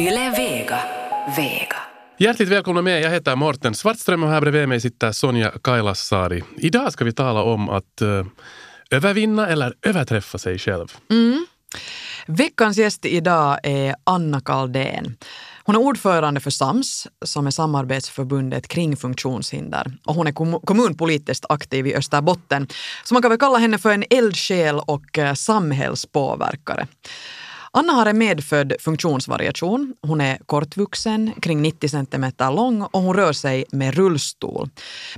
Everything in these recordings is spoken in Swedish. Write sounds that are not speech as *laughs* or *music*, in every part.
Yle Vega. Vega. Hjärtligt välkomna med. Jag heter Morten Svartström och här bredvid mig sitter Sonja Kailasari. Idag ska vi tala om att uh, övervinna eller överträffa sig själv. Mm. Veckans gäst idag är Anna Kaldén. Hon är ordförande för SAMS, som är samarbetsförbundet kring funktionshinder. Och hon är kom kommunpolitiskt aktiv i Österbotten. Så man kan väl kalla henne för en eldsjäl och eh, samhällspåverkare. Anna har en medfödd funktionsvariation. Hon är kortvuxen, kring 90 centimeter lång och hon rör sig med rullstol.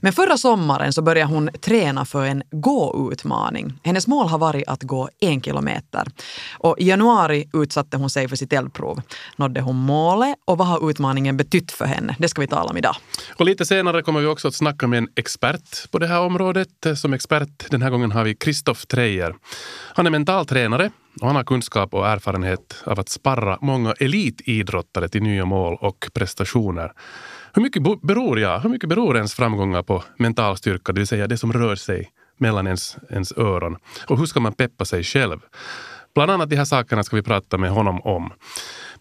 Men förra sommaren så började hon träna för en gåutmaning. Hennes mål har varit att gå en kilometer. Och I januari utsatte hon sig för sitt eldprov. Nådde hon målet och vad har utmaningen betytt för henne? Det ska vi tala om idag. Och lite senare kommer vi också att snacka med en expert på det här området. Som expert den här gången har vi Kristoff Treijer. Han är mentaltränare och han har kunskap och erfarenhet av att sparra många elitidrottare till nya mål och prestationer. Hur mycket beror, ja, hur mycket beror ens framgångar på mental styrka, det vill säga det som rör sig mellan ens, ens öron? Och hur ska man peppa sig själv? Bland annat de här sakerna ska vi prata med honom om.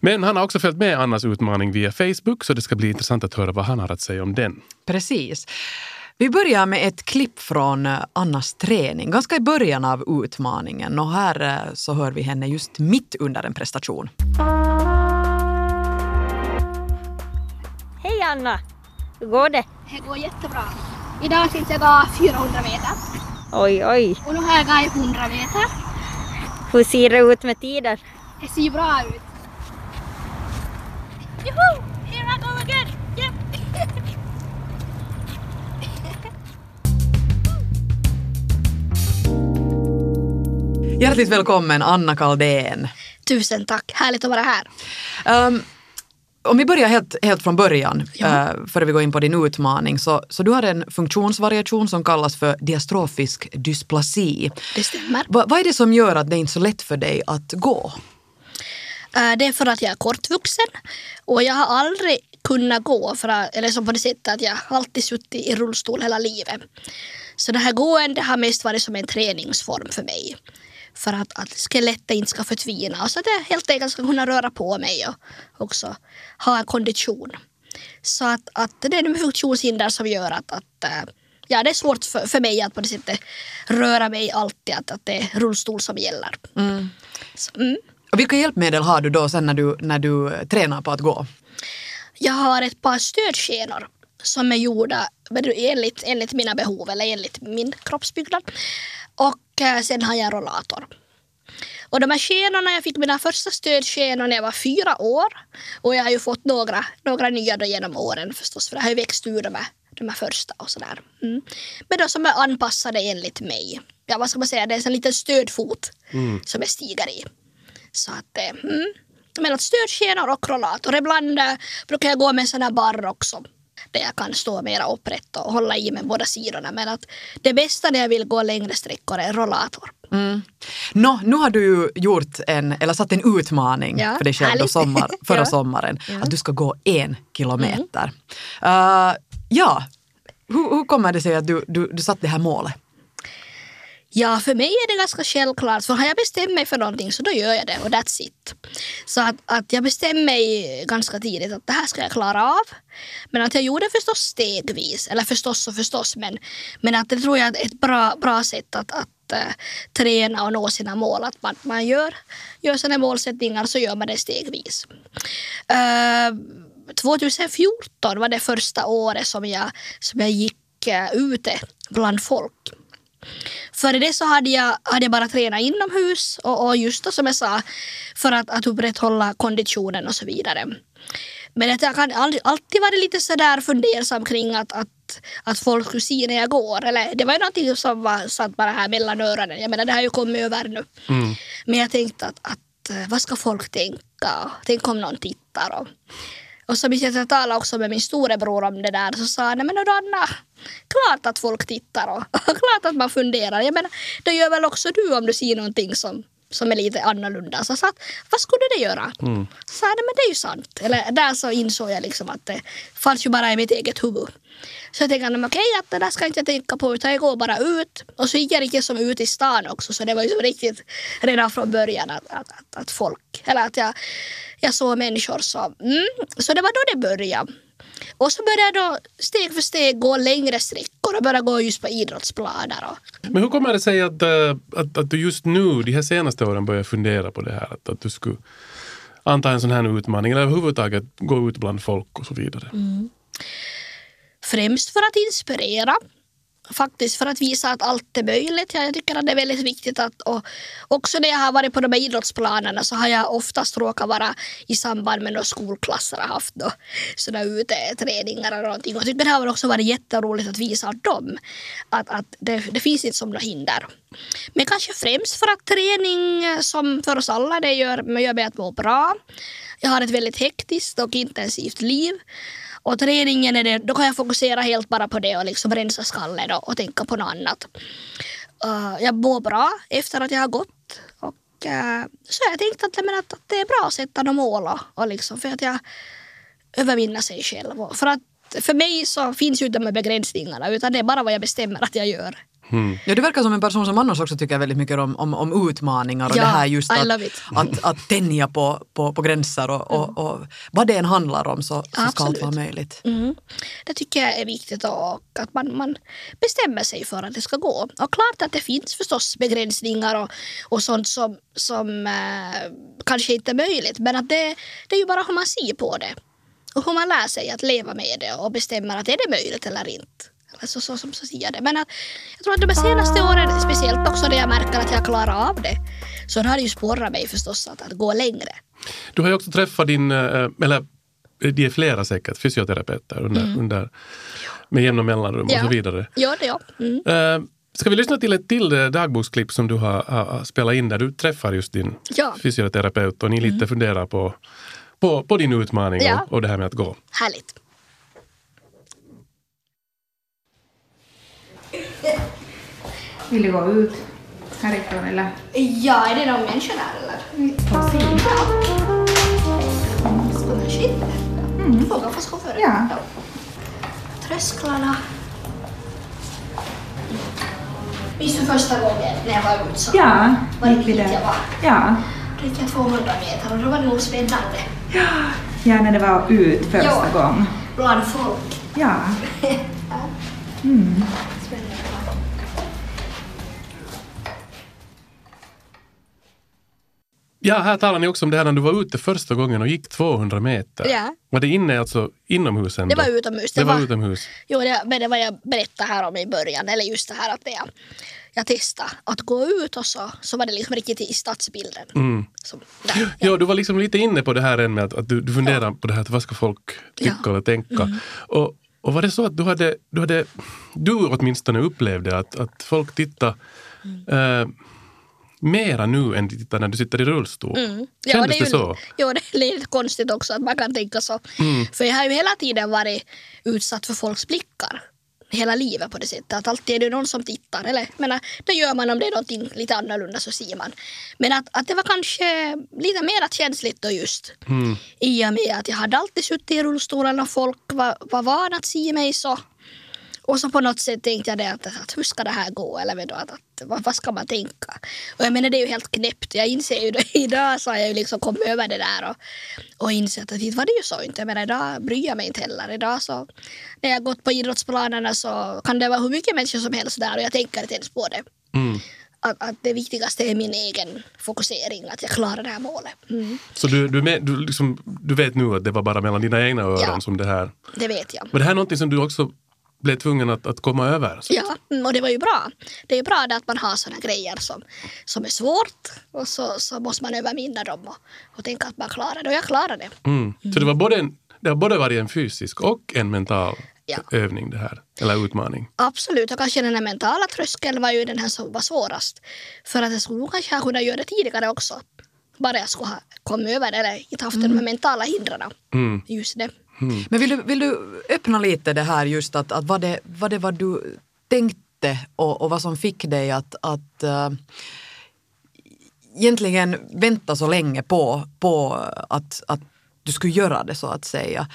Men han har också följt med Annas utmaning via Facebook så det ska bli intressant att höra vad han har att säga om den. Precis. Vi börjar med ett klipp från eh, Annas träning, ganska i början av utmaningen. Och här eh, så hör vi henne just mitt under en prestation. Hej Anna! Hur går det? Det går jättebra. Idag tänkte jag gå 400 meter. Oj, oj. Och nu har jag gått 100 meter. Hur ser det ut med tiden? Det ser bra ut. Juhu! Here I go again! Hjärtligt välkommen Anna Kaldén. Tusen tack, härligt att vara här. Um, om vi börjar helt, helt från början, ja. uh, före vi går in på din utmaning, så, så du har en funktionsvariation som kallas för diastrofisk dysplasi. Det stämmer. Va, vad är det som gör att det är inte är så lätt för dig att gå? Uh, det är för att jag är kortvuxen och jag har aldrig kunnat gå, för att, eller som på det sättet att jag alltid suttit i rullstol hela livet. Så det här gåendet har mest varit som en träningsform för mig för att, att skelettet inte ska förtvina och så att jag helt enkelt ska kunna röra på mig och också ha en kondition. Så att, att det är de funktionshinder som gör att, att äh, ja, det är svårt för, för mig att på det sättet röra mig alltid, att, att det är rullstol som gäller. Mm. Så, mm. Och vilka hjälpmedel har du då sen när du, när du tränar på att gå? Jag har ett par stödskenor som är gjorda enligt, enligt mina behov eller enligt min kroppsbyggnad. Och eh, sen har jag rollator. Och de här skenorna, jag fick mina första stödskenor när jag var fyra år. Och jag har ju fått några, några nya då genom åren förstås, för det har ju växt ur de här, de här första och sådär. Mm. Men då som är anpassade enligt mig. Ja, vad ska man säga, det är en liten stödfot mm. som jag stiger i. Så att, eh, mm. Men att stödskenor och rollator. Ibland äh, brukar jag gå med här barr också där jag kan stå mera upprätt och hålla i med båda sidorna. Men att det bästa när jag vill gå längre sträckor är rollator. Mm. Nå, nu har du ju gjort en, eller satt en utmaning ja, för dig själv då sommar, *laughs* förra ja. sommaren. Ja. Att du ska gå en kilometer. Mm. Uh, ja, hur, hur, kommer det sig att du, du, du satt det här målet? Ja, för mig är det ganska självklart. För har jag bestämt mig för någonting så då gör jag det och that's it. Så att, att jag bestämde mig ganska tidigt att det här ska jag klara av. Men att jag gjorde förstås stegvis. Eller förstås och förstås men, men att det tror jag är ett bra, bra sätt att, att uh, träna och nå sina mål. Att man, man gör, gör sina målsättningar så gör man det stegvis. Eh, uh, 2014 var det första året som jag, som jag gick uh, ute bland folk. Före det så hade jag, hade jag bara tränat inomhus och, och just då som jag sa för att, att upprätthålla konditionen och så vidare. Men att jag kan alltid varit lite sådär fundersam kring att, att, att folk skulle se när jag går. Eller, det var ju någonting som var satt bara här mellan öronen. Jag menar det har ju kommit över nu. Mm. Men jag tänkte att, att eh, vad ska folk tänka? Tänk om någon tittar. Och, och så minns jag att jag talade också med min storebror om det där. Så sa han, men Anna, klart att folk tittar *laughs* och klart att man funderar. Jag menar, det gör väl också du om du ser någonting som, som är lite annorlunda. Så jag sa, vad skulle det göra? Mm. Så sa men det är ju sant. Eller där så insåg jag liksom att det fanns ju bara i mitt eget huvud. Så jag tänkte att okej, att det där ska jag inte tänka på utan jag går bara ut. Och så gick jag riktigt som ut i stan också så det var ju så riktigt redan från början att, att, att, att folk, eller att jag, jag såg människor så. Mm, så det var då det började. Och så började jag då steg för steg gå längre sträckor och börja gå just på idrottsplaner. Och, Men hur kommer det sig att, eh, att, att du just nu, de här senaste åren, börjar fundera på det här? Att, att du skulle anta en sån här utmaning eller överhuvudtaget gå ut bland folk och så vidare? Främst för att inspirera. Faktiskt för att visa att allt är möjligt. Jag tycker att det är väldigt viktigt att och också när jag har varit på de här idrottsplanerna så har jag oftast råkat vara i samband med några skolklasser har haft då, sådana uteträningar eller någonting. Och jag tycker det har också varit jätteroligt att visa dem att, att det, det finns inte som några hinder. Men kanske främst för att träning som för oss alla det gör, gör mig att må bra. Jag har ett väldigt hektiskt och intensivt liv. Och träningen är det, då kan jag fokusera helt bara på det och liksom rensa skallen och, och tänka på något annat. Uh, jag mår bra efter att jag har gått. Och uh, så jag tänkte att, men att, att det är bra att sätta några mål och, och liksom för att jag övervinna sig själv. Och för att för mig så finns ju inte de här begränsningarna utan det är bara vad jag bestämmer att jag gör. Ja, du verkar som en person som annars också tycker väldigt mycket om, om, om utmaningar och Ja, det här just att, love it. att, att tänja på, på, på gränser och, och, och vad det än handlar om så, så ska allt Absolut. vara möjligt. Mm. Det tycker jag är viktigt och att man, man bestämmer sig för att det ska gå. Och klart att det finns förstås begränsningar och, och sånt som, som eh, kanske inte är möjligt men att det, det är ju bara hur man ser på det. Och hur man lär sig att leva med det och bestämmer att är det möjligt eller inte. Alltså så som säger det. Men att, jag tror att de senaste åren, speciellt också när jag märker att jag klarar av det, så har det ju sporrat mig förstås att, att gå längre. Du har ju också träffat din, eh, eller de är flera säkert, fysioterapeuter under, under, med jämna mellanrum och Ja. så vidare. Ja, det ja. Mm. Eh, Ska vi lyssna till ett till eh, dagboksklipp som du har, har, spelat in där du träffar just din Ja. fysioterapeut och ni lite funderar på, på, på din utmaning Ja. och, och det här med att gå. Härligt. Vill du gå ut härifrån eller Ja, är det någon människa där eller? på sidan? Shit. Mm. Fråga fast chauffören. Ja. Trösklarna. Minns du första gången när jag var ute så Ja, var det dit jag var? Ja. Då gick jag 200 meter och då var det nog spännande. ja, när det var ut första Ja. gången. Bland folk. Ja. *laughs* Spännande. Ja, här talar ni också om det här när du var ute första gången och gick 200 meter. Ja. Var det inne, alltså inomhus ändå? Det var utomhus. Det var utomhus. Jo, det, men det var jag berättade här om i början. Eller just det här att jag, jag testade att gå ut och så, så var det liksom riktigt i stadsbilden. Mm. Som, där, Ja, du var liksom lite inne på det här än med att, att du, du funderar på det här, att vad ska folk tycka Ja. Mm. eller tänka? Och, och var det så att du hade, du, hade, du åtminstone upplevde att, att folk tittar Mm. eh, mera nu än när du sitter i rullstol? Mm. Kändes det, är det ju, så? Jo, det är lite konstigt också att man kan tänka så. Mm. För jag har ju hela tiden varit utsatt för folks blickar. Hela livet på det sättet. Att alltid är det någon som tittar. Eller, menar, det gör man om det är någonting lite annorlunda så ser man. Men att, att det var kanske lite mer känsligt då just. Mm. I och med att jag hade alltid suttit i rullstolen och folk var, var vana att se mig så. Och så på något sätt tänkte jag det att, att hur ska det här gå? Eller då, att, att, vad, vad ska man tänka? Och jag menar det är ju helt knäppt. Jag inser ju det *laughs* idag så har jag ju liksom kommit över det där och, och insett att det var det ju så inte. Jag menar idag bryr jag mig inte heller. Idag så när jag gått på idrottsplanerna så kan det vara hur mycket människor som helst där och jag tänker inte ens på det. Mm. Att, att det viktigaste är min egen fokusering, att jag klarar det här målet. Mm, Så du, du, med, du, liksom, du vet nu att det var bara mellan dina egna öron Ja. som det här... det vet jag. Var det här någonting som du också blev tvungen att, att komma över? Ja, mm, och det var ju bra. Det är ju bra det att man har såna grejer som, som är svårt och så, så måste man övervinna dem och, och tänka att man klarar det. Och jag klarar det. Mm. Så det, var både en, det har både varit en fysisk och en mental Ja. övning det här, eller utmaning. Absolut, och kanske den här mentala tröskeln var ju den här som var svårast. För att jag skulle kanske ha kunnat göra det tidigare också. Bara jag skulle ha kommit över det eller inte haft de här mentala hindren. Mm. Just det. Men vill du, vill du öppna lite det här just att, att vad, det, vad det var du tänkte och, och vad som fick dig att, att äh, egentligen vänta så länge på, på att, att du skulle göra det så att säga.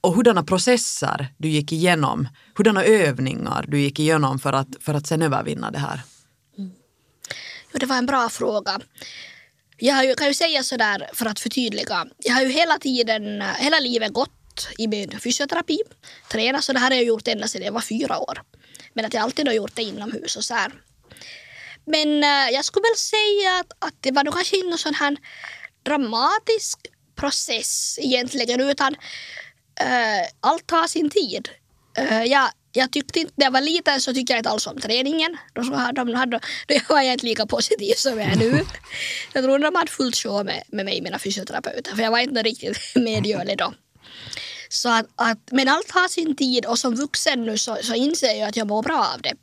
och hurdana processer du gick igenom, hurdana övningar du gick igenom för att, för att sen övervinna det här? Jo, det var en bra fråga. Jag har ju, kan ju säga sådär för att förtydliga. Jag har ju hela tiden, hela livet gått i min fysioterapi, tränat, så det här har jag gjort ända sedan jag var fyra år. Men att jag alltid har gjort det inomhus och så här. Men äh, jag skulle väl säga att, att det var nog kanske inte någon sån här dramatisk process egentligen utan äh, allt tar sin tid. Äh, jag, jag tyckte inte, när jag var liten så tyckte jag inte alls om träningen. De, de hade, då var jag inte lika positiv som jag är nu. *laughs* jag tror de hade fullt sjå med, med mig, mina fysioterapeuter, för jag var inte riktigt *laughs* medgörlig då. Så att, att, men allt har sin tid och som vuxen nu så, så inser jag att jag mår bra av det.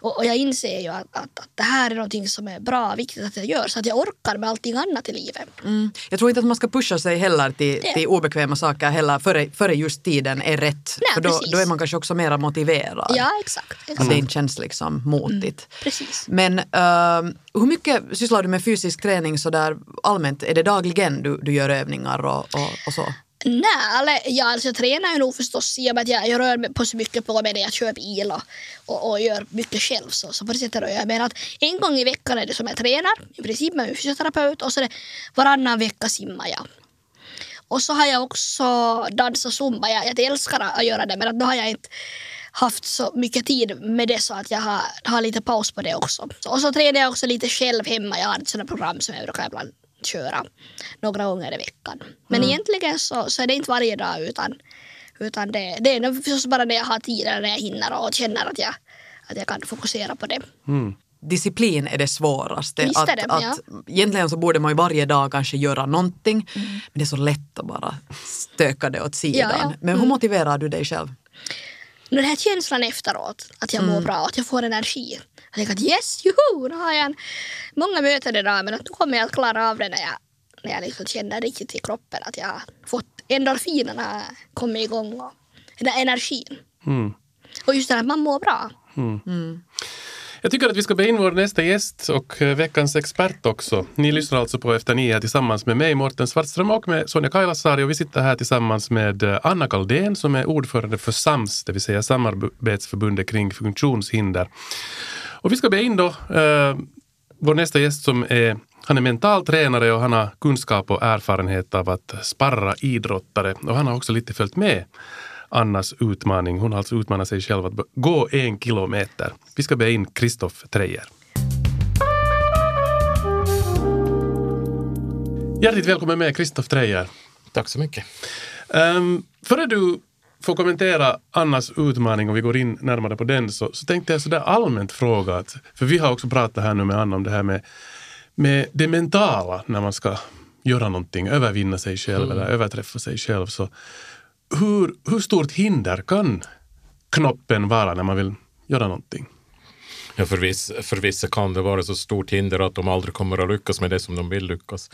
Och, och jag inser ju att, att, att, det här är någonting som är bra och viktigt att jag gör så att jag orkar med allting annat i livet. Mm. Jag tror inte att man ska pusha sig heller till, till obekväma saker heller före, före just tiden är rätt. Nej, För då, precis. då är man kanske också mer motiverad. Ja, exakt. Att exakt. det inte känns liksom motigt. Precis. Men uh, hur mycket sysslar du med fysisk träning så där allmänt? Är det dagligen du, du gör övningar och, och, och så? Nej, eller, ja, alltså jag tränar ju nog förstås i och med att jag, jag rör mig på så mycket på mig när jag kör bil och, och, och gör mycket själv. Så, så på det sättet rör jag mig. att en gång i veckan är det som jag tränar, i princip med min fysioterapeut och så är det varannan vecka simmar jag. Och så har jag också dansat zumba. Jag, jag älskar att göra det men att då har jag inte haft så mycket tid med det så att jag har, har lite paus på det också. Och så tränar jag också lite själv hemma. Jag har ett sådant program som jag brukar ibland köra några gånger i veckan. Men egentligen så, så är det inte varje dag utan, utan det, det är förstås bara när jag har tid eller när jag hinner och känner att jag, att jag kan fokusera på det. Disciplin är det svåraste. Visst är det, att, ja. att, egentligen så borde man ju varje dag kanske göra någonting. Men det är så lätt att bara stöka det åt sidan. Ja, ja. Men hur motiverar du dig själv? Den här känslan efteråt, att jag mår bra, att jag får energi. Jag tänker att yes, juhu, nu har jag en, många möten idag men att nu kommer jag att klara av det när jag, när jag liksom känner riktigt i kroppen att jag har fått endorfinerna kommit igång och den där energin. Och just det här att man mår bra. Jag tycker att vi ska be in vår nästa gäst och eh, veckans expert också. Ni lyssnar alltså på Efter nio tillsammans med mig, Morten Svartström och med Sonja Kailasari och vi sitter här tillsammans med eh, Anna Kaldén som är ordförande för SAMS, det vill säga Samarbetsförbundet kring funktionshinder. Och vi ska be in då eh, vår nästa gäst som är han är mental tränare och han har kunskap och erfarenhet av att sparra idrottare och han har också lite följt med Annas utmaning. Hon har alltså utmanat sig själv att gå en kilometer. Vi ska be in Kristoff Treijer. Hjärtligt välkommen med Kristoff Treijer. Tack så mycket. Um, före du får kommentera Annas utmaning och vi går in närmare på den så, så tänkte jag sådär allmänt fråga, att, för vi har också pratat här nu med Anna om det här med, med det mentala när man ska göra någonting, övervinna sig själv eller överträffa sig själv. Så hur, hur stort hinder kan knoppen vara när man vill göra någonting? Ja, för, viss, för vissa kan det vara så stort hinder att de aldrig kommer att lyckas med det som de vill lyckas.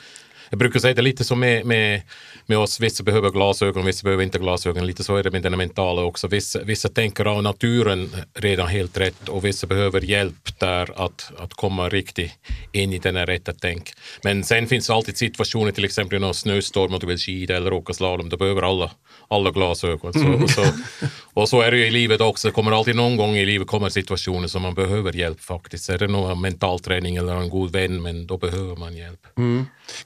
Jag brukar säga det lite som med, med, med oss, vissa behöver glasögon, vissa behöver inte glasögon. Lite så är det med den mentala också. Vissa, vissa tänker av naturen redan helt rätt och vissa behöver hjälp där att, att komma riktigt in i den här rätta tänk. Men sen finns det alltid situationer, till exempel i någon snöstorm och du vill skida eller åka slalom, då behöver alla, alla glasögon. Så, så, *laughs* och så är det ju i livet också, det kommer alltid någon gång i livet kommer situationer som man behöver hjälp faktiskt. Är det någon mental träning eller en god vän, men då behöver man hjälp.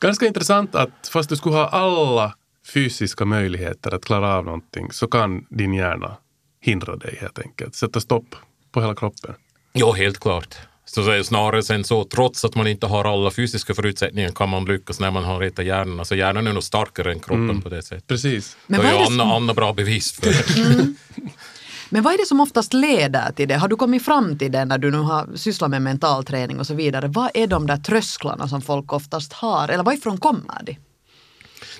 Ganska intressant att fast du skulle ha alla fysiska möjligheter att klara av någonting så kan din hjärna hindra dig helt enkelt. Sätta stopp på hela kroppen. Ja, helt klart. Så är snarare sen så, trots att man inte har alla fysiska förutsättningar kan man lyckas när man har rätta hjärnan. Alltså hjärnan är nog starkare än kroppen på det sättet. Precis. Men det vad är är ju det som- Anna, Anna bra bevis för det. *laughs* Men vad är det som oftast leder till det? Har du kommit fram till det när du nu har sysslat med mental träning och så vidare? Vad är de där trösklarna som folk oftast har? Eller varifrån kommer de?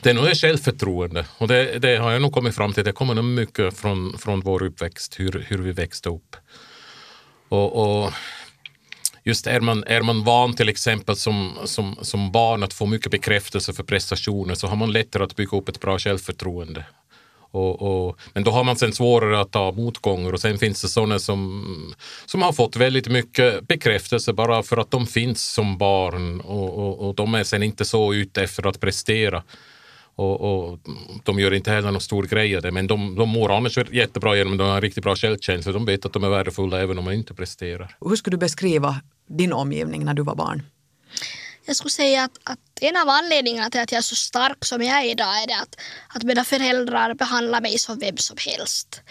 Det är nog självförtroende och det, det har jag nog kommit fram till. Det kommer nog mycket från, från vår uppväxt, hur, hur vi växte upp. Och, och just är man, är man van till exempel som, som, som barn att få mycket bekräftelse för prestationer så har man lättare att bygga upp ett bra självförtroende. Och, och, men då har man sen svårare att ta motgångar och sen finns det sådana som, som har fått väldigt mycket bekräftelse bara för att de finns som barn och, och, och de är sen inte så ute efter att prestera. Och, och de gör inte heller någon stor grej av det, men de, de mår annars jättebra genom att de har en riktigt bra självkänsla. De vet att de är värdefulla även om de inte presterar. Hur skulle du beskriva din omgivning när du var barn? Jag skulle säga att, att en av anledningarna till att jag är så stark som jag är idag är det att, att mina föräldrar behandlar mig som vem som helst.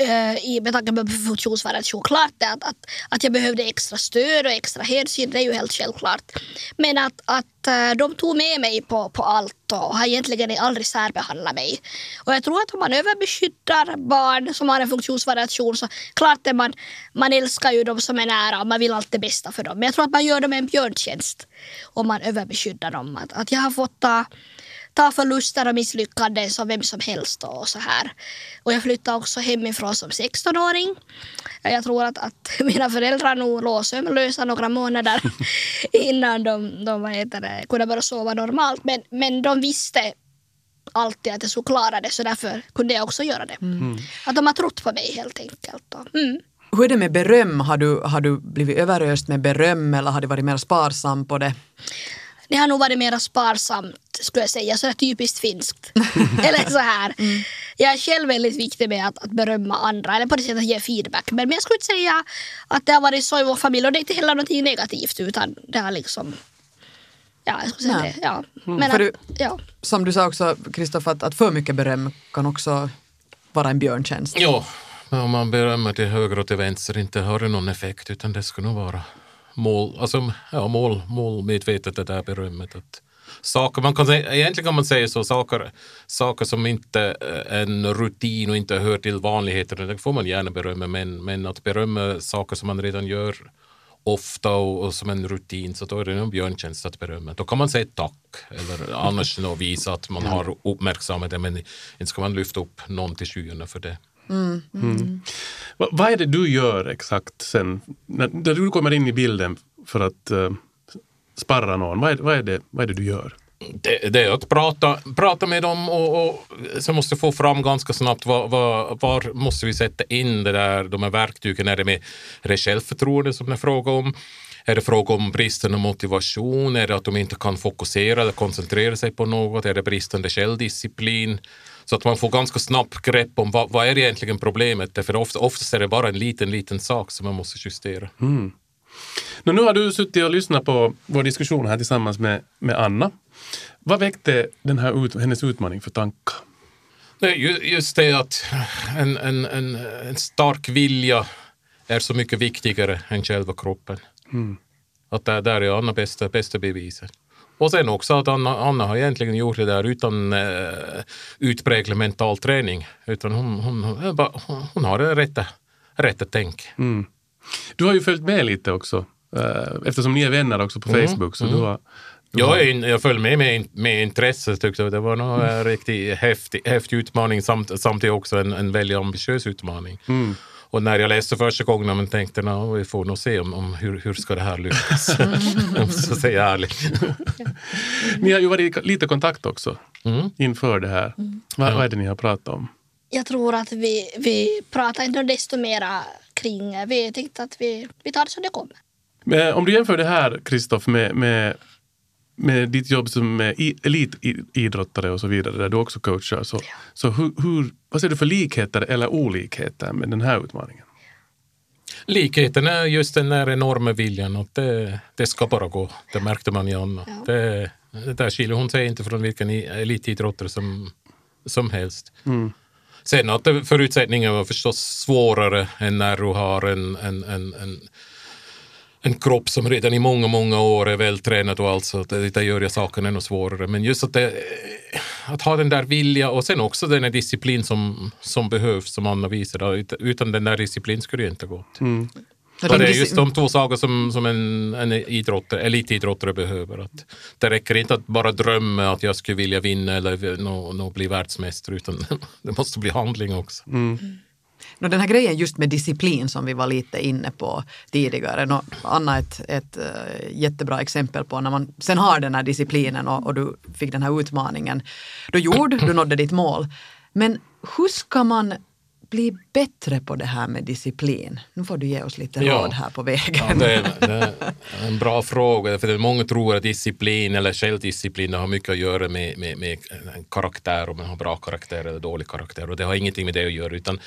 Uh, i, med tanke på funktionsvariation. Klart att, att, att jag behövde extra stöd och extra hänsyn, det är ju helt självklart. Men att, att uh, de tog med mig på, på allt och har egentligen aldrig särbehandlat mig. Och jag tror att om man överbeskyddar barn som har en funktionsvariation så klart är man, man älskar ju dem som är nära och man vill allt det bästa för dem. Men jag tror att man gör dem en björntjänst om man överbeskyddar dem. Att, att jag har fått ta ta förluster och misslyckanden som vem som helst och så här. Och jag flyttade också hemifrån som 16-åring. Jag tror att, att *laughs* mina föräldrar nog låg sömnlösa några månader *laughs* innan de, de vad heter det, kunde börja sova normalt. Men, men de visste alltid att jag skulle klara det så därför kunde jag också göra det. Mm. Att de har trott på mig helt enkelt. Mm. Hur är det med beröm? Har du, har du blivit överöst med beröm eller har du varit mer sparsam på det? Det har nog varit mer sparsamt skulle jag säga, så typiskt finskt. *laughs* eller så här. Mm. Jag är själv väldigt viktig med att, att berömma andra, eller på det sättet att ge feedback. Men, men jag skulle inte säga att det har varit så i vår familj och det är inte heller något negativt utan det har liksom Ja, jag skulle säga Nej. det. Ja. Mm. Men att, du, ja. Som du sa också, Kristoffer, att, att för mycket beröm kan också vara en björntjänst. Ja, om man berömmer till höger och till vänster inte har det någon effekt utan det ska nog vara mål, alltså, ja, mål, målmedvetet det där berömmet. Att saker, man kan säga, egentligen kan man säga så, saker, saker som inte är en rutin och inte hör till vanligheterna, det får man gärna berömma, men, men att berömma saker som man redan gör ofta och, och, som en rutin, så då är det en björntjänst att berömma. Då kan man säga tack eller annars visa att man har uppmärksammat det, men inte ska man lyfta upp någon till skyarna för det. Mm, mm. Vad är det du gör exakt sen, när, när du kommer in i bilden för att uh, sparra någon? Vad är, vad, är det, vad är det du gör? Det, det, är att prata, prata med dem och, och så måste få fram ganska snabbt var, var, var, måste vi sätta in det där, de här verktygen. Är det med är det självförtroende som det är fråga om? Är det fråga om bristande motivation? Är det att de inte kan fokusera eller koncentrera sig på något? Är det bristande självdisciplin? Så att man får ganska snabbt grepp om vad, vad är egentligen problemet. För ofta, oftast är det bara en liten, liten sak som man måste justera. Mm. Nu har du suttit och lyssnat på vår diskussion här tillsammans med, med Anna. Vad väckte den här ut, hennes utmaning för tankar? Just det att en, en, en, en stark vilja är så mycket viktigare än själva kroppen. Mm. Att där, där är Anna bästa, bästa beviset. Och sen också att Anna, Anna har egentligen gjort det där utan uh, utpräglad mental träning. Utan hon, hon, hon, hon har det rätta, rätta tänk. Mm. Du har ju följt med lite också, uh, eftersom ni är vänner också på mm. Facebook. Så mm. du har, du jag, har... jag följde med med, med intresse. Tyckte det var en riktigt häftig, häftig utmaning samt, samtidigt också en, en väldigt ambitiös utmaning. Mm. Och när jag läste första gången man tänkte jag vi får nog se om, om hur, hur ska det här lyckas. *laughs* jag måste säga ärligt. *laughs* ni har ju varit i lite kontakt också mm. inför det här. Mm. Vad, vad är det ni har pratat om? Jag tror att vi, vi pratar inte desto mera kring... Vi tänkte att vi, vi tar det som det kommer. Men om du jämför det här, Kristoff, med, med med ditt jobb som elitidrottare och så vidare, där du också coachar, så, ja. så hur, hur, vad ser du för likheter eller olikheter med den här utmaningen? Likheten är just den där enorma viljan att det, det ska bara gå. Det märkte man i Anna. Ja. Det, det där skiljer hon sig inte från vilken elitidrottare som, som helst. Mm. Sen att förutsättningarna var förstås svårare än när du har en, en, en, en en kropp som redan i många, många år är vältränad och allt så det, det gör ju saken ännu svårare. Men just att, det, att ha den där vilja och sen också den disciplin som, som behövs som Anna visade. Utan den där disciplin skulle det inte gått. Mm. Och det är just de två saker som, som en, en idrottare, elitidrottare behöver. Att det räcker inte att bara drömma att jag skulle vilja vinna eller nå, nå bli världsmästare utan *laughs* det måste bli handling också. Mm. No, den här grejen just med disciplin som vi var lite inne på tidigare. No, Anna ett, ett uh, jättebra exempel på när man sen har den här disciplinen och, och du fick den här utmaningen. Du gjorde, du nådde ditt mål. Men hur ska man bli bättre på det här med disciplin? Nu får du ge oss lite Ja. råd här på vägen. Ja, det, är, det är en bra fråga. För många tror att disciplin eller självdisciplin har mycket att göra med, med, med karaktär, om man har bra karaktär eller dålig karaktär. Och det har ingenting med det att göra. Utan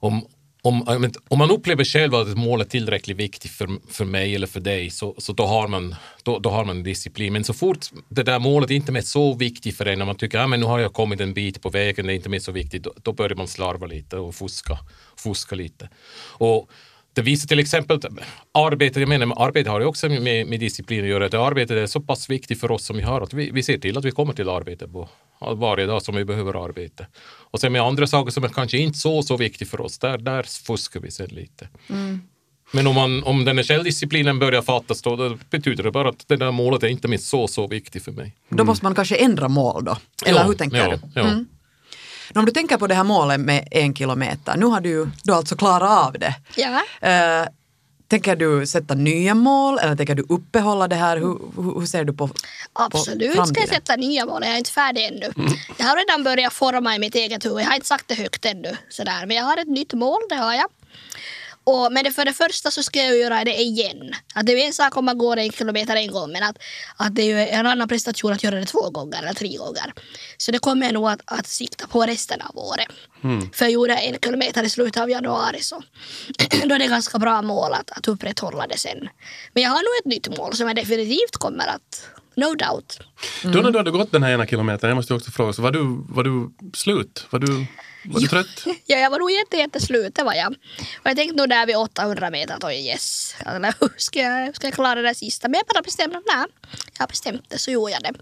om, om, om man upplever själv att ett mål är tillräckligt viktigt för, för mig eller för dig så, så då, har man, då, då har man disciplin. Men så fort det där målet inte är så viktigt för en, när man tycker att ah, nu har jag kommit en bit på vägen, det är inte mer så viktigt, då, då börjar man slarva lite och fuska, fuska lite. Och det visar till exempel att arbete, jag menar, med arbete har ju också med, med disciplin att göra. Det arbetet är så pass viktigt för oss som vi har att vi, vi ser till att vi kommer till arbete på varje dag som vi behöver arbete. Och sen med andra saker som är kanske inte så, så viktigt för oss, där, där fuskar vi sen lite. Men om, man, om den här självdisciplinen börjar fattas då, då betyder det bara att det där målet är inte minst så, så viktigt för mig. Då måste man kanske ändra mål då? Eller Ja, hur tänker ja, du? ja. Mm. Om du tänker på det här målet med en kilometer, nu har du du har alltså klarat av det. Ja. Eh, tänker du sätta nya mål eller tänker du uppehålla det här? Hur, hur, hur ser du på, på Absolut ska jag framtiden? sätta nya mål. Jag är inte färdig ännu. Jag har redan börjat forma i mitt eget huvud. Jag har inte sagt det högt ännu. Sådär. Men jag har ett nytt mål, det har jag. Och, men det, för det första så ska jag göra det igen. Att det är en sak om man går en kilometer en gång men att, att det är en annan prestation att göra det två gånger eller tre gånger. Så det kommer jag nog att, att sikta på resten av året. För jag gjorde en kilometer i slutet av januari så *clears throat* då är det ganska bra mål att, att upprätthålla det sen. Men jag har nog ett nytt mål som jag definitivt kommer att, no doubt. Då när du hade gått den här ena kilometern, jag måste också fråga, så var du, var du slut? Var du, var du trött? *laughs* Ja, jag var nog jätte, jätteslut, det var jag. Och jag tänkte nog där vid 800 meter att oj yes, *laughs* hur ska jag, ska jag klara det där sista? Men jag bara bestämde att nej, jag bestämt det så gjorde jag det.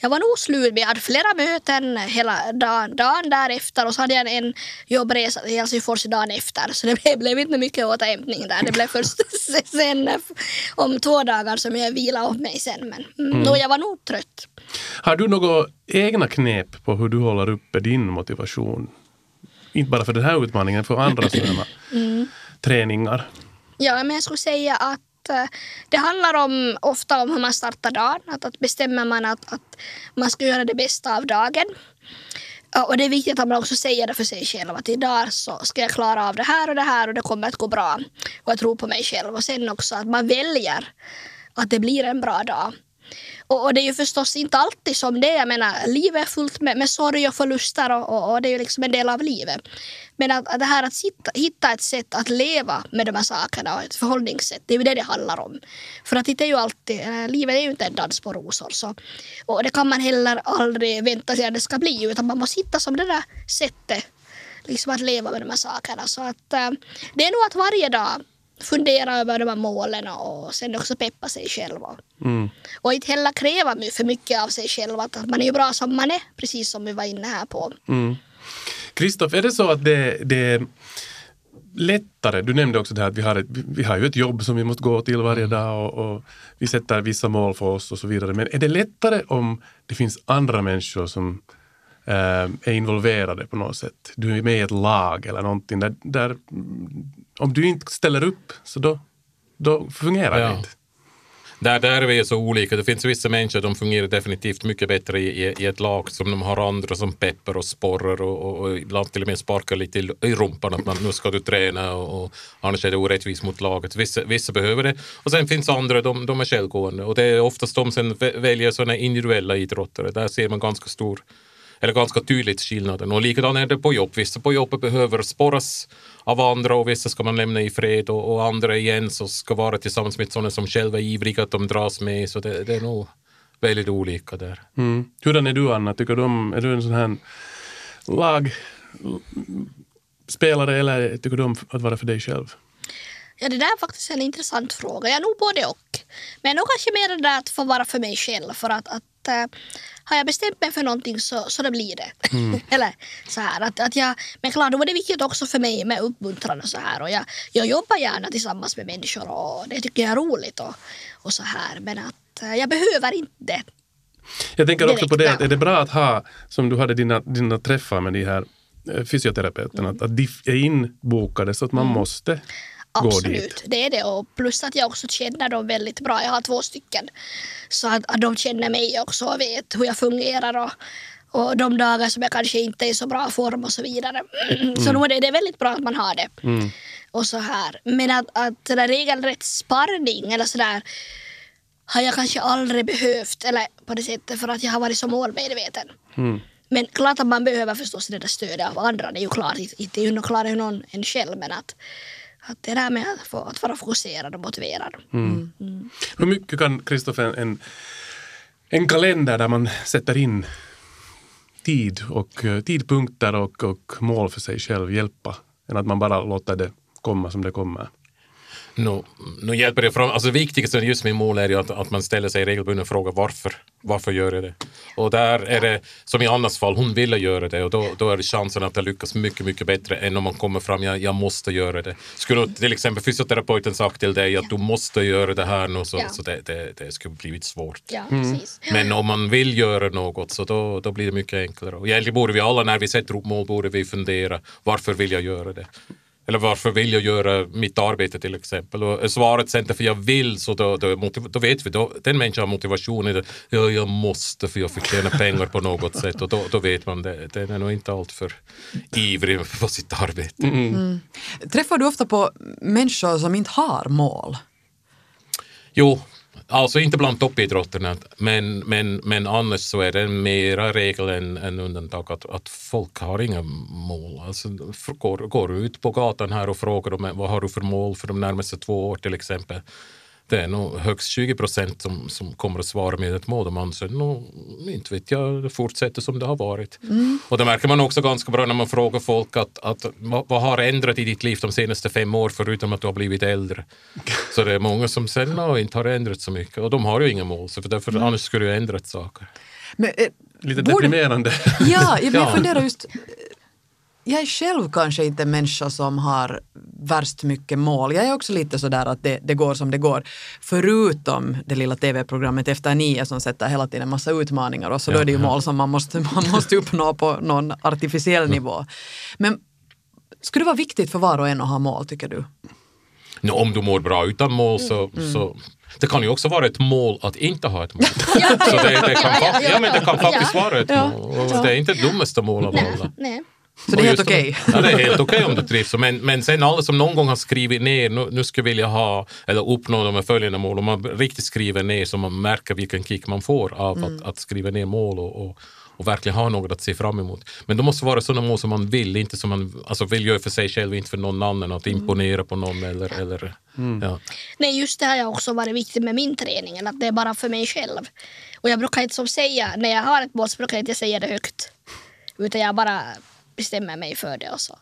Jag var nog slut, men jag hade flera möten hela dagen, dagen därefter och så hade jag en jobbresa till Helsingfors dagen efter. Så det blev, blev inte mycket återhämtning där. Det blev först *laughs* sen om två dagar som jag vilade upp mig sen. Men mm. då jag var nog trött. Har du några egna knep på hur du håller uppe din motivation? Inte bara för den här utmaningen, för andra *clears throat* sådana träningar. Ja, men jag skulle säga att eh, det handlar om, ofta om hur man startar dagen. Att, att bestämmer man att, att man ska göra det bästa av dagen. Och det är viktigt att man också säger det för sig själv att idag så ska jag klara av det här och det här och det kommer att gå bra. Och jag tror på mig själv. Och sen också att man väljer att det blir en bra dag. Och, och det är ju förstås inte alltid som det är. Jag menar, livet är fullt med, med sorg och förluster och, och, och det är ju liksom en del av livet. Men att, att det här att sitta, hitta ett sätt att leva med de här sakerna och ett förhållningssätt, det är ju det det handlar om. För att det är ju alltid, äh, livet är ju inte en dans på rosor. Så, och det kan man heller aldrig vänta sig att det ska bli, utan man måste hitta som det där sättet liksom att leva med de här sakerna. Så att äh, det är nog att varje dag fundera över de här målen och sen också peppa sig själv. Och, och inte heller kräva för mycket av sig själv. Att, man är ju bra som man är, precis som vi var inne här på. Kristoff, är det så att det, det är lättare, du nämnde också det här att vi har, ett, vi har ju ett jobb som vi måste gå till varje dag och, och vi sätter vissa mål för oss och så vidare. Men är det lättare om det finns andra människor som eh, är involverade på något sätt? Du är med i ett lag eller någonting där, där mm, om du inte ställer upp så då, då fungerar Ja. det inte. Där, där är vi så olika. Det finns vissa människor som fungerar definitivt mycket bättre i, i, ett lag som de har andra som peppar och sporrar och, och, och ibland till och med sparkar lite i, i rumpan att man, nu ska du träna och, och annars är det orättvist mot laget. Vissa, vissa behöver det och sen finns andra, de, de är självgående och det är oftast de som vä- väljer sådana individuella idrottare. Där ser man ganska stor eller ganska tydligt skillnaden. Och likadant är det på jobb. Vissa på jobbet behöver sporras av andra och vissa ska man lämna i fred och, och andra igen så ska vara tillsammans med sådana som själva är ivriga att de dras med. Så det, det är nog väldigt olika där. Mm. Hurdan är du Anna? Tycker du om, är du en sån här lagspelare eller tycker du om att vara för dig själv? Ja, det där är faktiskt en intressant fråga. Jag är nog både och. Men nog kanske mer det där att få vara för mig själv. För att, att äh, har jag bestämt mig för någonting så, så det blir det. *laughs* Eller så här att, att jag, men klart, då är det viktigt också för mig med uppmuntran och så här. Och jag, jag jobbar gärna tillsammans med människor och det tycker jag är roligt och, och så här. Men att äh, jag behöver inte. Jag tänker också på det, att är det bra att ha, som du hade dina, dina träffar med de här eh, fysioterapeuterna, att, att de är inbokade så att man måste gå Absolut, det är det. Och plus att jag också känner dem väldigt bra. Jag har två stycken. Så att, att de känner mig också och vet hur jag fungerar och, Och de dagar som jag kanske inte är i så bra form och så vidare. *clears throat* Så nog är det, väldigt bra att man har det. Och så här. Men att, att det där regelrätt sparring eller sådär har jag kanske aldrig behövt eller på det sättet för att jag har varit så målmedveten. Men klart att man behöver förstås det där stödet av andra, det är ju klart. Inte klarar ju någon en själv men att, att det där med att, få, att vara fokuserad och motiverad. Hur mycket kan Kristoffer en, en, en kalender där man sätter in tid och eh, tidpunkter och, och mål för sig själv hjälpa än att man bara låter det komma som det kommer? Nu, nu hjälper det fram. Alltså det viktigaste just med mål är ju att, att man ställer sig regelbunden fråga varför. Varför gör jag det? Och där är det, som i Annas fall, hon ville göra det och då, då är det chansen att det lyckas mycket, mycket bättre än om man kommer fram, jag, jag måste göra det. Skulle till exempel fysioterapeuten sagt till dig att du måste göra det här nu så, Ja. så det, det, det skulle blivit svårt. Ja, precis. Men om man vill göra något så då, då blir det mycket enklare. Och egentligen borde vi alla när vi sätter upp mål borde vi fundera varför vill jag göra det? Eller varför vill jag göra mitt arbete till exempel? Och är svaret sen för jag vill så då, då, då vet vi, då, den människan har motivation i det. Ja, jag måste för jag fick tjäna pengar på något *laughs* sätt och då, då vet man det. Den är nog inte alltför ivrig på sitt arbete. Träffar du ofta på människor som inte har mål? Jo, alltså inte bland toppidrotterna, men, men, men annars så är det mera regel än, än undantag att, att folk har inga mål. Alltså, går, går du ut på gatan här och frågar dem vad har du för mål för de närmaste två åren, till exempel. Det är nog högst 20 procent som, som kommer att svara med ett mål. De anser nog, inte vet jag, det fortsätter som det har varit. Och det märker man också ganska bra när man frågar folk att, att vad, vad har ändrat i ditt liv de senaste fem år förutom att du har blivit äldre? *laughs* Så det är många som säger att inte har ändrat så mycket och de har ju inga mål så för därför annars skulle jag ändrat saker. Men, eh, Lite deprimerande. Ja, jag, *laughs* Ja. jag funderar just... Jag är själv kanske inte en människa som har värst mycket mål. Jag är också lite sådär att det, det går som det går. Förutom det lilla tv-programmet Efter nio som sätter hela tiden massa utmaningar och så då är det ju mål som man måste, man måste uppnå på någon artificiell nivå. Men skulle det vara viktigt för var och en att ha mål tycker du? Nu, om du mår bra utan mål så, så det kan ju också vara ett mål att inte ha ett mål. *laughs* så det, det, kan, Ja, ja, ja, men det kan faktiskt ja. vara ett Ja. mål. Det är inte det dummaste mål av alla. Nej. Så det är helt okej? Ja, det är helt okej om du *laughs* trivs. Men, men sen alla som någon gång har skrivit ner, nu, nu ska jag vilja ha eller uppnå de här följande mål, om man riktigt skriver ner så man märker vilken kick man får av att, att skriva ner mål och, och, och verkligen ha något att se fram emot. Men det måste vara sådana mål som man vill, inte som man alltså vill göra för sig själv, inte för någon annan, att imponera på någon eller, eller ja. Nej, just det har jag också varit viktigt med min träning, att det är bara för mig själv. Och jag brukar inte som säga, när jag har ett mål så brukar jag inte säga det högt. Utan jag bara bestämmer mig för det och så.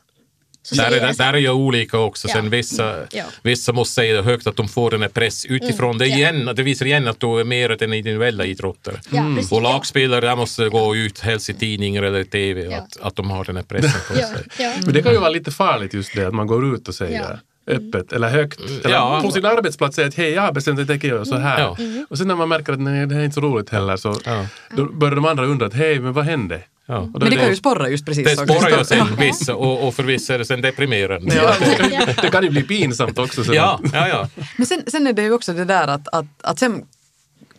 så Där är, där är jag olika också. Ja. Sen vissa, Ja. vissa måste säga det högt att de får den här press utifrån. det, ja. igen, det visar igen att du är mer än individuella idrottare. Ja, precis, och ja. lagspelare där måste gå ut helst i tidningar eller tv Ja. att, att de har den här pressen på Ja, sig. ja. Men det kan ju vara lite farligt just det att man går ut och säger Ja. öppet eller högt. Eller Ja. på sin arbetsplats säger att hej jag har bestämt att jag tänker göra så här. Ja. Och sen när man märker att nej det här är inte så roligt heller så Ja. då börjar de andra undra att hej men vad hände? Ja. Och då Men är det kan ju sporra just precis Det så, spårar ju sen vissa och, och för vissa är det sen deprimerande. Ja, *laughs* Ja. det kan ju bli pinsamt också. Sen. Ja, ja, ja. Men sen, sen är det ju också det där att, att, att sen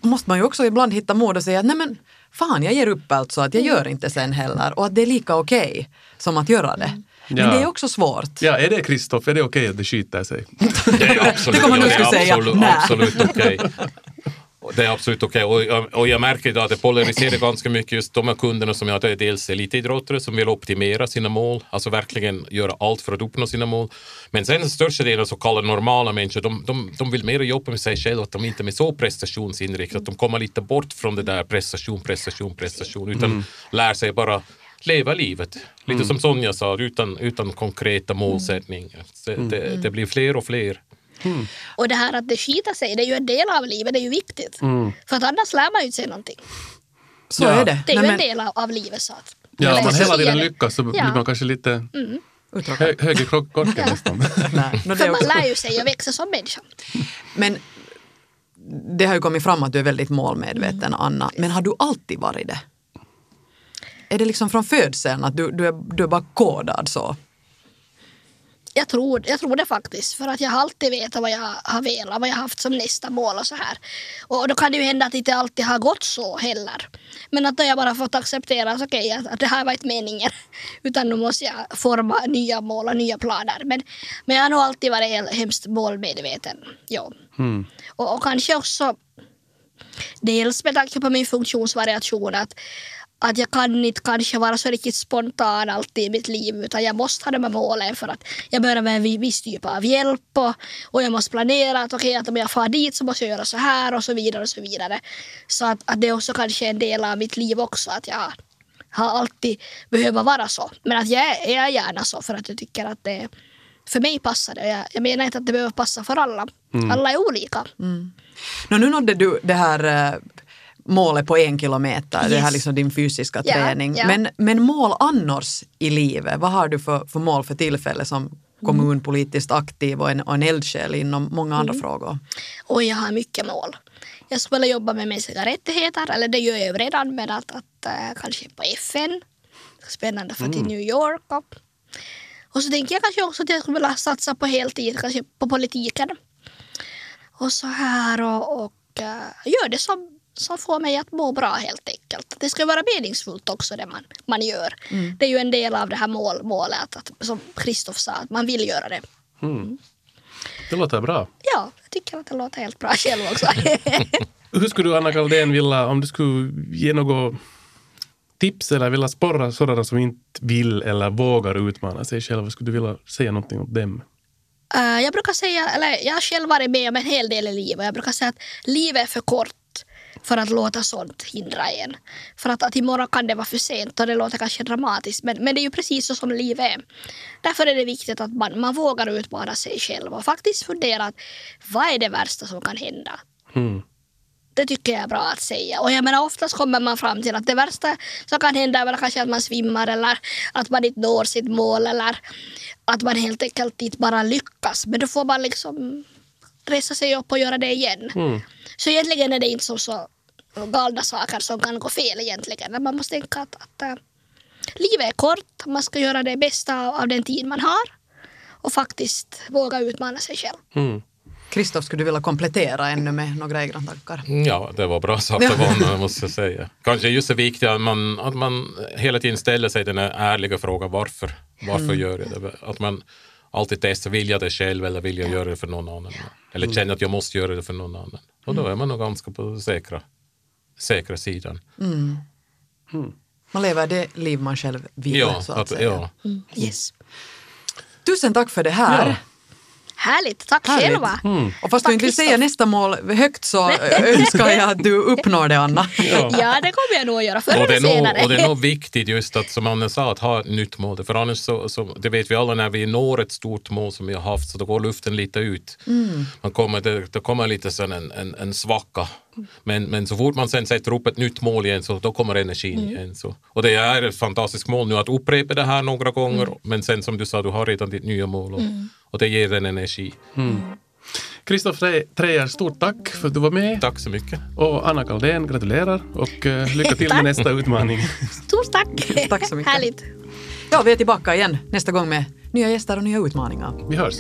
måste man ju också ibland hitta mod och säga att nej men fan jag ger upp alltså att jag gör inte sen heller och att det är lika okej som att göra det. Men Ja. det är också svårt. Ja, är det Kristoff, är det okej att det skiter sig? Det är absolut, Det kommer det skulle säga. absolut, Nej. absolut okej. Och *laughs* Det är absolut okej. Och, jag- och jag märker idag att det polariserar ganska mycket just de här kunderna som jag har. Dels elitidrottare som vill optimera sina mål, alltså verkligen göra allt för att uppnå sina mål. Men sen den största delen så kallade normala människor, de, de, de vill mer jobba med sig själva, att de inte är så prestationsinriktade, att de kommer lite bort från det där prestation, prestation, prestation, utan lär sig bara leva livet. Lite som Sonja sa, utan, utan konkreta målsättningar. Det, det, det blir fler och fler. Och det här att det skiter sig, det är ju en del av livet, det är ju viktigt. För att annars lär man ju inte sig någonting. Så Ja. är det. Det är Nej, ju men- en del av, av livet. Så att, Ja, om man hela tiden lyckas så blir Ja. man kanske lite Uttråkad. hö, högre korken nästan. *laughs* Nej, no, För man lär ju sig och växer som människa. Men det har ju kommit fram att du är väldigt målmedveten, Anna. Men har du alltid varit det? Är det liksom från födseln att du, du, är, du är bara kodad så? Jag tror, jag tror det faktiskt. För att jag har alltid vetat vad jag har velat, vad jag har haft som nästa mål och så här. Och då kan det ju hända att det inte alltid har gått så heller. Men att då jag bara fått acceptera att, okay, att, det här var inte meningen. *laughs* Utan nu måste jag forma nya mål och nya planer. Men, men jag har nog alltid varit hemskt målmedveten. Ja. Och, och kanske också dels med tanke på min funktionsvariation att, att jag kan inte kanske vara så riktigt spontan alltid i mitt liv utan jag måste ha de här målen för att jag behöver en vi- viss typ av hjälp och, och jag måste planera att okej att om jag far dit så måste jag göra så här och så vidare och så vidare. Så att, att det är också kanske en del av mitt liv också att jag har alltid behöver vara så. Men att jag är, jag är gärna så för att jag tycker att det för mig passar det. Jag, jag menar inte att det behöver passa för alla. Alla är olika. Nå, nu nådde du det här eh, målet på en kilometer, det här Yes. liksom din fysiska Ja, träning. ja. Men, men mål annars i livet, vad har du för, för mål för tillfället som kommunpolitiskt aktiv och en, och en eldsjäl inom många andra Mm. frågor? Och jag har mycket mål. Jag skulle vilja jobba med mänskliga rättigheter, eller det gör jag ju redan, men att, att äh, kanske på FN. Spännande för till New York. Och, och så tänker jag kanske också att jag skulle vilja satsa på heltid, kanske på politiken. Och så här och, och äh, gör det som, som får mig att må bra helt enkelt. Det ska vara meningsfullt också det man, man gör. Det är ju en del av det här mål, målet, att, som Kristoff sa, att man vill göra det. Det låter bra. Ja, jag tycker att det låter helt bra själv också. *laughs* Hur skulle du, Anna Kaldén, vilja, om du skulle ge något tips eller vilja sporra sådana som inte vill eller vågar utmana sig själva, skulle du vilja säga någonting om dem? Eh, jag brukar säga, eller jag har själv varit med om en hel del i livet. Jag brukar säga att livet är för kort för att låta sånt hindra en. För att, att imorgon kan det vara för sent och det låter kanske dramatiskt men, men det är ju precis så som livet är. Därför är det viktigt att man, man vågar utmana sig själv och faktiskt fundera att vad är det värsta som kan hända? Mm. Det tycker jag är bra att säga. Och jag menar oftast kommer man fram till att det värsta som kan hända är kanske att man svimmar eller att man inte når sitt mål eller att man helt enkelt inte bara lyckas. Men då får man liksom resa sig upp och göra det igen. Så egentligen är det inte så, så galna saker som kan gå fel egentligen. Man måste tänka att, att äh, livet är kort, man ska göra det bästa av, den tid man har och faktiskt våga utmana sig själv. Mm. Kristoff, skulle du vilja komplettera ännu med några egna tankar? Ja, det var bra sagt av honom, måste jag säga. Kanske just det viktiga att man, att man hela tiden ställer sig den här ärliga frågan varför. Varför gör jag det? Att man alltid testar, vill jag det själv eller vill jag göra det för någon annan? Eller känner att jag måste göra det för någon annan. Och då är man nog ganska på säkra, säkra sidan. Man lever det liv man själv vill, Ja, så att, att, säga. ja. Yes. Tusen tack för det här. Ja. Härligt, tack Härligt. själva. Och fast Tack, du inte vill säga Kristoff. nästa mål högt så *laughs* önskar jag att du uppnår det, Anna. *laughs* Ja, det kommer jag nog att göra förr eller är senare. nog, och det är nog *laughs* viktigt just att, som Anna sa, att ha ett nytt mål. För annars så, så, det vet vi alla, när vi når ett stort mål som vi har haft, så då går luften lite ut. Man kommer, det, det kommer lite sån en, en, en svacka. Men, men så fort man sen sätter upp ett nytt mål igen, så då kommer energin igen. Så. Och det är ett fantastiskt mål nu att upprepa det här några gånger. Men sen som du sa, du har redan ditt nya mål. Och, och det ger en energi. Kristoff Treijer, stort tack för att du var med. Tack så mycket. Och Anna Kaldén, gratulerar och eh, *laughs* lycka till med nästa utmaning. *laughs* Stort tack! *laughs* Tack så mycket. Härligt. Ja, vi är tillbaka igen nästa gång med nya gäster och nya utmaningar. Vi hörs.